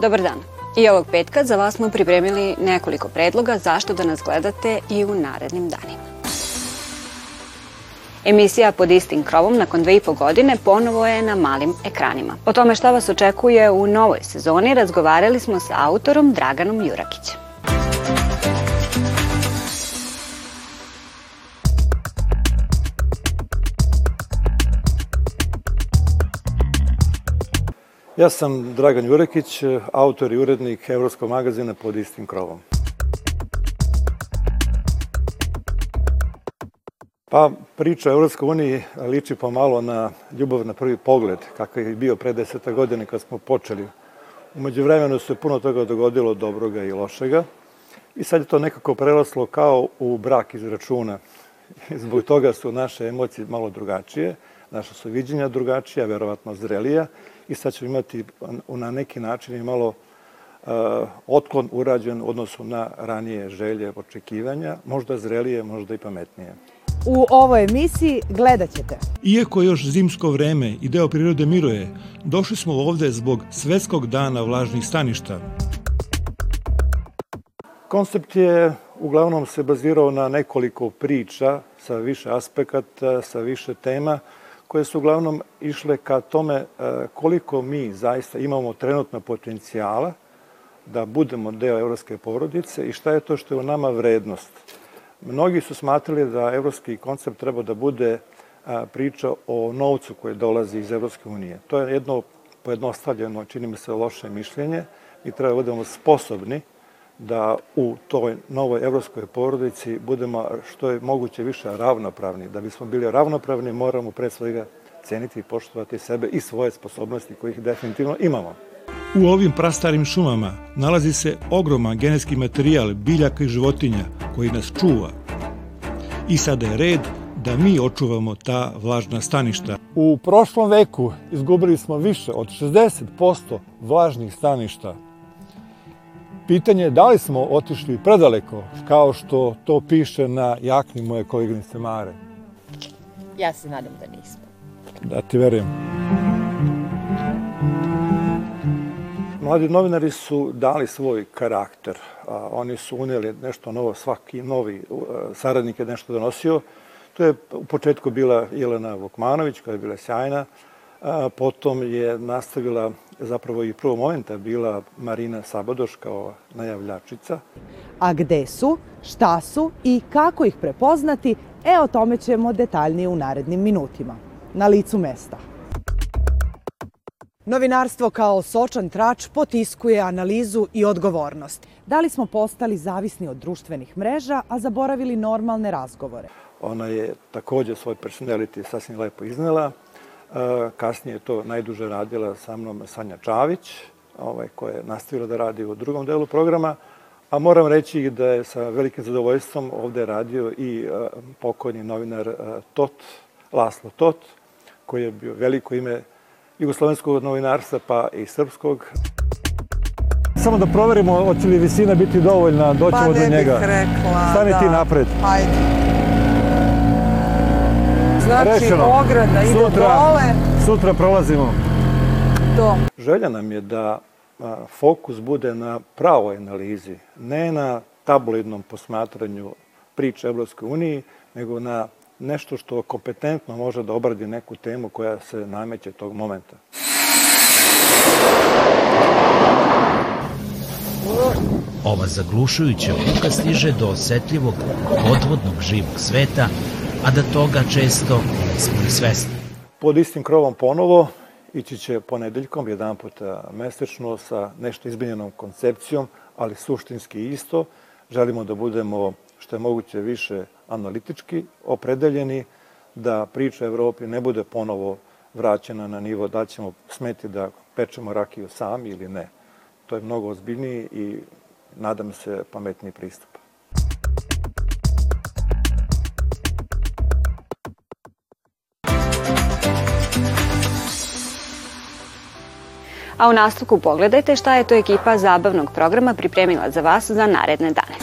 Dobar dan. I ovog petka za vas smo pripremili nekoliko predloga zašto da nas gledate i u narednim danima. Emisija pod istim krovom nakon dve i po godine ponovo je na malim ekranima. O tome šta vas očekuje u novoj sezoni razgovarali smo sa autorom Draganom Jurakićem. Ja sam Dragan Jurekić, autor i urednik Evropskog magazina pod istim krovom. Pa priča o Evropskoj uniji liči pomalo na ljubav na prvi pogled, kakav je bio pre deseta godine kad smo počeli. Umeđu vremenu se puno toga dogodilo dobroga i lošega i sad je to nekako preraslo kao u brak iz računa. Zbog toga su naše emocije malo drugačije, naša su viđenja drugačija, verovatno zrelija i sad ćemo imati na neki način i malo uh, otklon urađen u odnosu na ranije želje, očekivanja, možda zrelije, možda i pametnije. U ovoj emisiji gledat ćete. Iako još zimsko vreme i deo prirode miruje, došli smo ovde zbog Svetskog dana vlažnih staništa. Koncept je uglavnom se bazirao na nekoliko priča sa više aspekata, sa više tema, koje su uglavnom išle ka tome e, koliko mi zaista imamo trenutno potencijala da budemo deo evropske porodice i šta je to što je u nama vrednost. Mnogi su smatrali da evropski koncept treba da bude e, priča o novcu koji dolazi iz Evropske unije. To je jedno pojednostavljeno, čini mi se, loše mišljenje. Mi treba da budemo sposobni da u toj novoj evropskoj porodici budemo što je moguće više ravnopravni. Da bismo bili ravnopravni moramo pre svega ceniti i poštovati sebe i svoje sposobnosti kojih definitivno imamo. U ovim prastarim šumama nalazi se ogroman genetski materijal biljaka i životinja koji nas čuva. I sada je red da mi očuvamo ta vlažna staništa. U prošlom veku izgubili smo više od 60% vlažnih staništa Pitanje je da li smo otišli predaleko, kao što to piše na jakni moje koleginice Mare. Ja se nadam da nismo. Da ti verujem. Mladi novinari su dali svoj karakter. Oni su uneli nešto novo, svaki novi saradnik je nešto donosio. To je u početku bila Jelena Vukmanović, koja je bila sjajna. A, potom je nastavila zapravo i prvo momenta bila Marina Sabadoš kao najavljačica. A gde su, šta su i kako ih prepoznati, e o tome ćemo detaljnije u narednim minutima. Na licu mesta. Novinarstvo kao sočan trač potiskuje analizu i odgovornost. Da li smo postali zavisni od društvenih mreža, a zaboravili normalne razgovore? Ona je takođe svoj personality sasvim lepo iznela Kasnije je to najduže radila sa mnom Sanja Čavić, ovaj, koja je nastavila da radi u drugom delu programa, a moram reći da je sa velikim zadovoljstvom ovde radio i pokojni novinar Tot, Laslo Tot, koji je bio veliko ime jugoslovenskog novinarstva pa i srpskog. Samo da proverimo hoće li visina biti dovoljna, doćemo pa, do njega. Pa ne bih rekla, Stani da. ti napred. Hajde. Znači, Rešeno. ograda ide Sutra. dole. Sutra prolazimo. To. Želja nam je da fokus bude na pravoj analizi, ne na tabloidnom posmatranju priče Evropske uniji, nego na nešto što kompetentno može da obradi neku temu koja se nameće tog momenta. Ova zaglušujuća buka stiže do osetljivog podvodnog živog sveta, a da toga često nismo ni svesni. Pod istim krovom ponovo ići će ponedeljkom, jedan puta mesečno, sa nešto izmenjenom koncepcijom, ali suštinski isto. Želimo da budemo što je moguće više analitički opredeljeni, da priča Evropi ne bude ponovo vraćena na nivo da ćemo smeti da pečemo rakiju sami ili ne. To je mnogo ozbiljniji i nadam se pametniji pristup. a u nastavku pogledajte šta je to ekipa zabavnog programa pripremila za vas za naredne dane.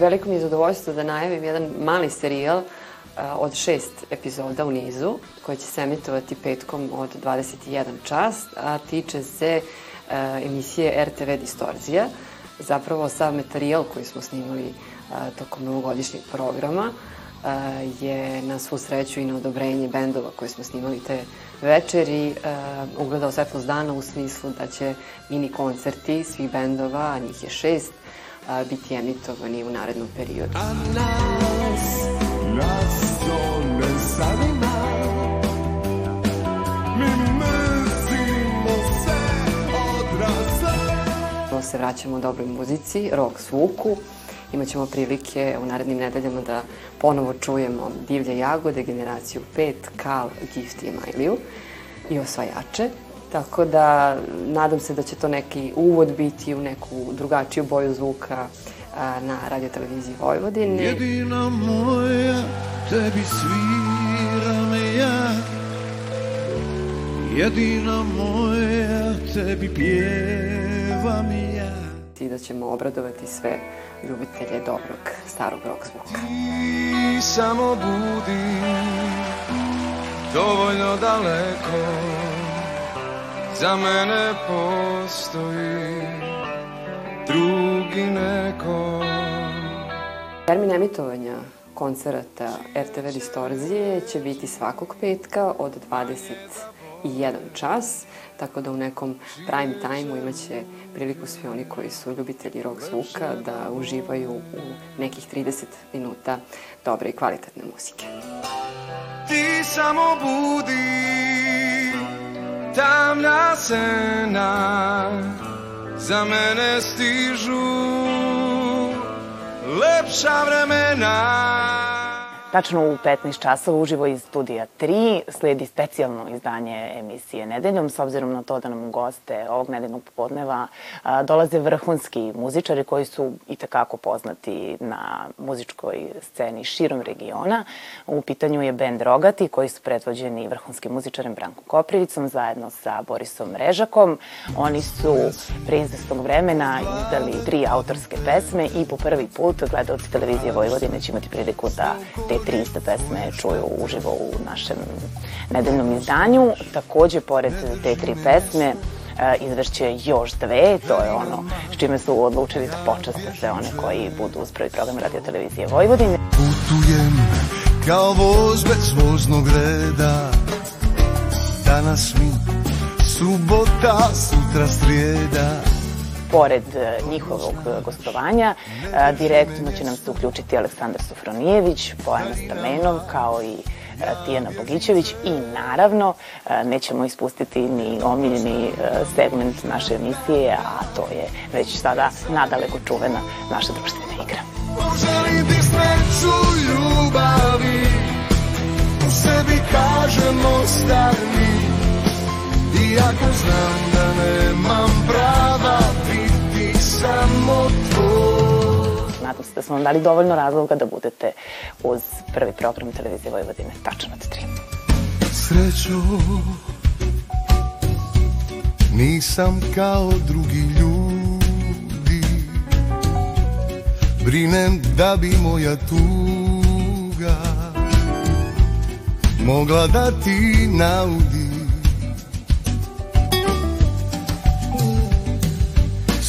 Veliko mi je zadovoljstvo da najavim jedan mali serijal od šest epizoda u nizu, koji će se emitovati petkom od 21 čas, a tiče se emisije RTV Distorzija. Zapravo sav materijal koji smo snimali tokom novogodišnjeg programa je na svu sreću i na odobrenje bendova koje smo snimali te večeri ugledao svetlost dana u smislu da će mini koncerti svih bendova, a njih je šest, biti emitovani u narednom periodu. A nas, nas odrasle se vraćamo dobroj muzici, rock zvuku Imaćemo prilike u narednim nedeljama da ponovo čujemo Divlje jagode, generaciju 5, Kal, Gift i Majliju i osvajače. Tako da nadam se da će to neki uvod biti u neku drugačiju boju zvuka na radio televiziji Vojvodine. Jedina moja, tebi sviram ja, jedina moja, tebi pjevam ja. I da ćemo obradovati sve ljubitelje dobrog starog rock zvuka. Ti samo budi dovoljno daleko za mene postoji drugi neko. Termin emitovanja koncerata RTV Distorzije će biti svakog petka od 21 čas tako da u nekom prime time-u imaće priliku svi oni koji su ljubitelji rock zvuka da uživaju u nekih 30 minuta dobre i kvalitetne muzike. Ti samo budi tamna sena za mene stižu lepša vremena Tačno u 15 časova uživo iz studija 3 sledi specijalno izdanje emisije Nedeljom, s obzirom na to da nam goste ovog nedeljnog popodneva dolaze vrhunski muzičari koji su i takako poznati na muzičkoj sceni širom regiona. U pitanju je band Rogati koji su predvođeni vrhunskim muzičarem Brankom Koprivicom zajedno sa Borisom Režakom. Oni su pre izvestog vremena izdali tri autorske pesme i po prvi put gledalci televizije Vojvodine će imati priliku da te tri iste pesme čuju uživo u našem nedeljnom izdanju. Takođe, pored te tri pesme, e, izvršće još dve, to je ono s čime su odlučili da počaste sve one koji budu uz prvi program radio televizije Vojvodine. Putujem kao voz bez voznog reda, danas mi subota, sutra srijeda, pored e, njihovog e, gostovanja, e, direktno će nam se uključiti Aleksandar Sofronijević, Bojana Stamenov, kao i Tijena Bogićević i naravno nećemo ispustiti ni omiljeni segment naše emisije, a to je već sada nadaleko čuvena naša društvena igra. Poželim ti sreću ljubavi, u sebi kažem ostani, iako znam da nemam prava samo tvoj. Nadam se da smo vam dali dovoljno razloga da budete uz prvi program televizije Vojvodine, tačno od tri. Srećo, nisam kao drugi ljudi, brinem da bi moja tuga mogla da ti naudi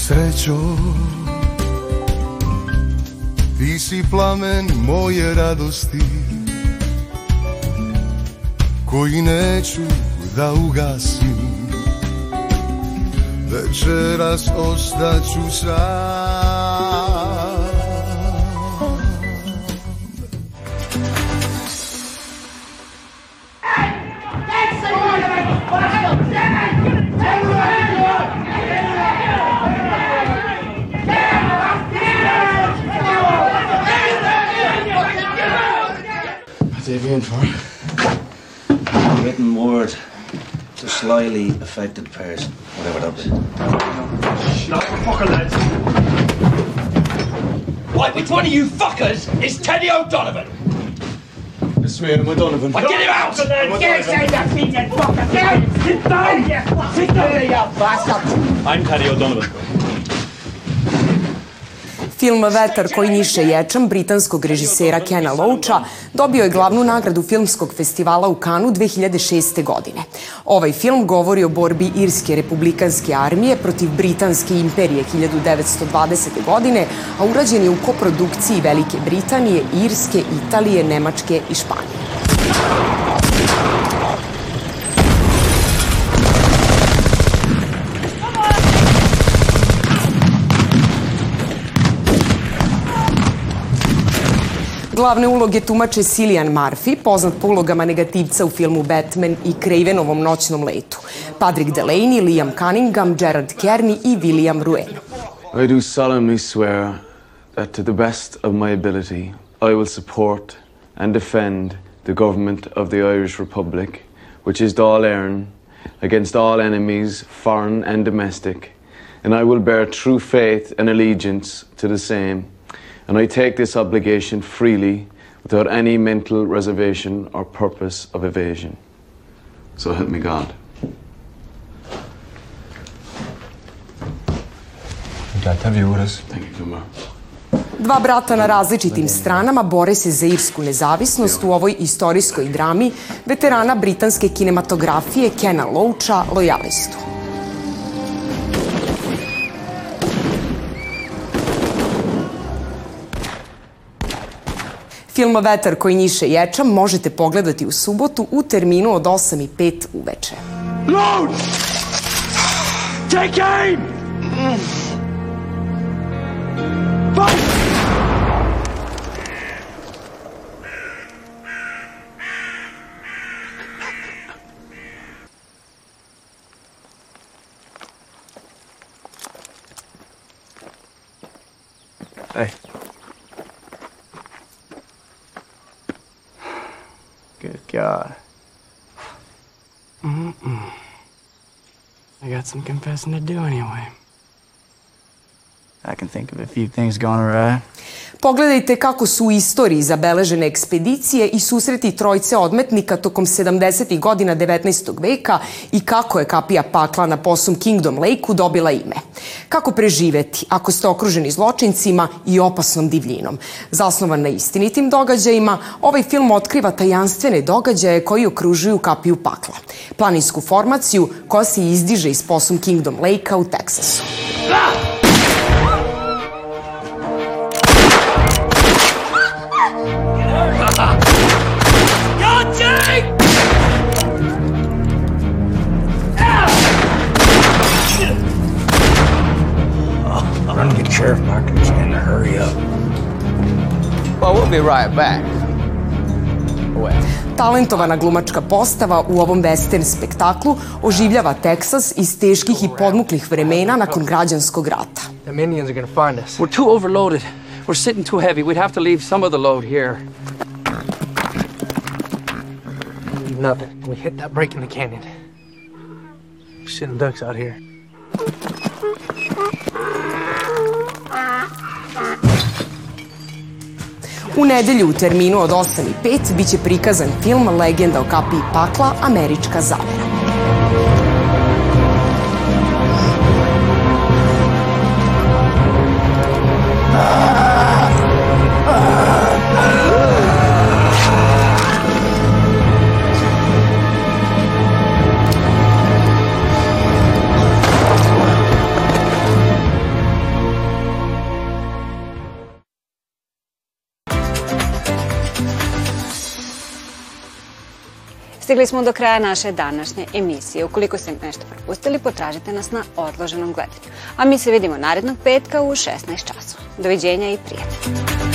srećo. Ti si plamen moje radosti Koji neću da ugasim. Večeras ostaću sam Davian for? Written word to slyly affected person, whatever that is. Shut the fucker, lads. Right, which one of you fuckers is Teddy O'Donovan? It's me, I'm O'Donovan. Well, get him out! Get inside that feet, you fucker! Get Sit down! Sit down, you bastard! I'm Teddy O'Donovan. Film Vetar koji njiše ječam britanskog režisera Kena Loacha dobio je glavnu nagradu filmskog festivala u Kanu 2006. godine. Ovaj film govori o borbi Irske republikanske armije protiv Britanske imperije 1920. godine, a urađen je u koprodukciji Velike Britanije, Irske, Italije, Nemačke i Španije. Glavne uloge tumače Cillian Murphy, poznat po ulogama negativca u filmu Batman i Cravenovom noćnom letu, Patrick Delaney, Liam Cunningham, Gerard Kearney i William Rueno. I do solemnly swear that to the best of my ability I will support and defend the government of the Irish Republic, which is Dáil Éireann, against all enemies, foreign and domestic, and I will bear true faith and allegiance to the same and I take this obligation freely without any mental reservation or purpose of evasion. So help me God. Got to view with us. Thank you, Kumar. Dva brata na različitim stranama bore se za irsku nezavisnost u ovoj istorijskoj drami veterana britanske kinematografije Kena Loacha, Lojalistu. Film Vetar koji njiše ječam možete pogledati u subotu u terminu od 8 i 5 uveče. Load! Take aim! Fight! Hey. God. Mm-mm. I got some confessing to do anyway. I can think of a few things gone awry. Pogledajte kako su u istoriji zabeležene ekspedicije i susreti trojce odmetnika tokom 70. godina 19. veka i kako je kapija pakla na posum Kingdom Lake-u dobila ime. Kako preživeti ako ste okruženi zločincima i opasnom divljinom. Zasnovan na istinitim događajima, ovaj film otkriva tajanstvene događaje koji okružuju kapiju pakla. Planinsku formaciju koja se izdiže iz posum Kingdom Lake-a u Teksasu. Ah! Well, we'll be right back. Talentovana glumačka postava u ovom western spektaklu oživljava Teksas iz teških i podmuklih vremena nakon građanskog rata. The Indians are gonna find us. We're too overloaded. We're sitting too heavy. We'd have to leave some of the load here. Leave nothing. We hit that break in the canyon. Sitting ducks out here. U nedelju u terminu od 8 i 5 biće prikazan film Legenda o kapiji pakla Američka zavera. Stigli smo do kraja naše današnje emisije. Ukoliko ste nešto propustili, potražite nas na odloženom gledanju. A mi se vidimo narednog petka u 16 časova. Doviđenja i prijatelja.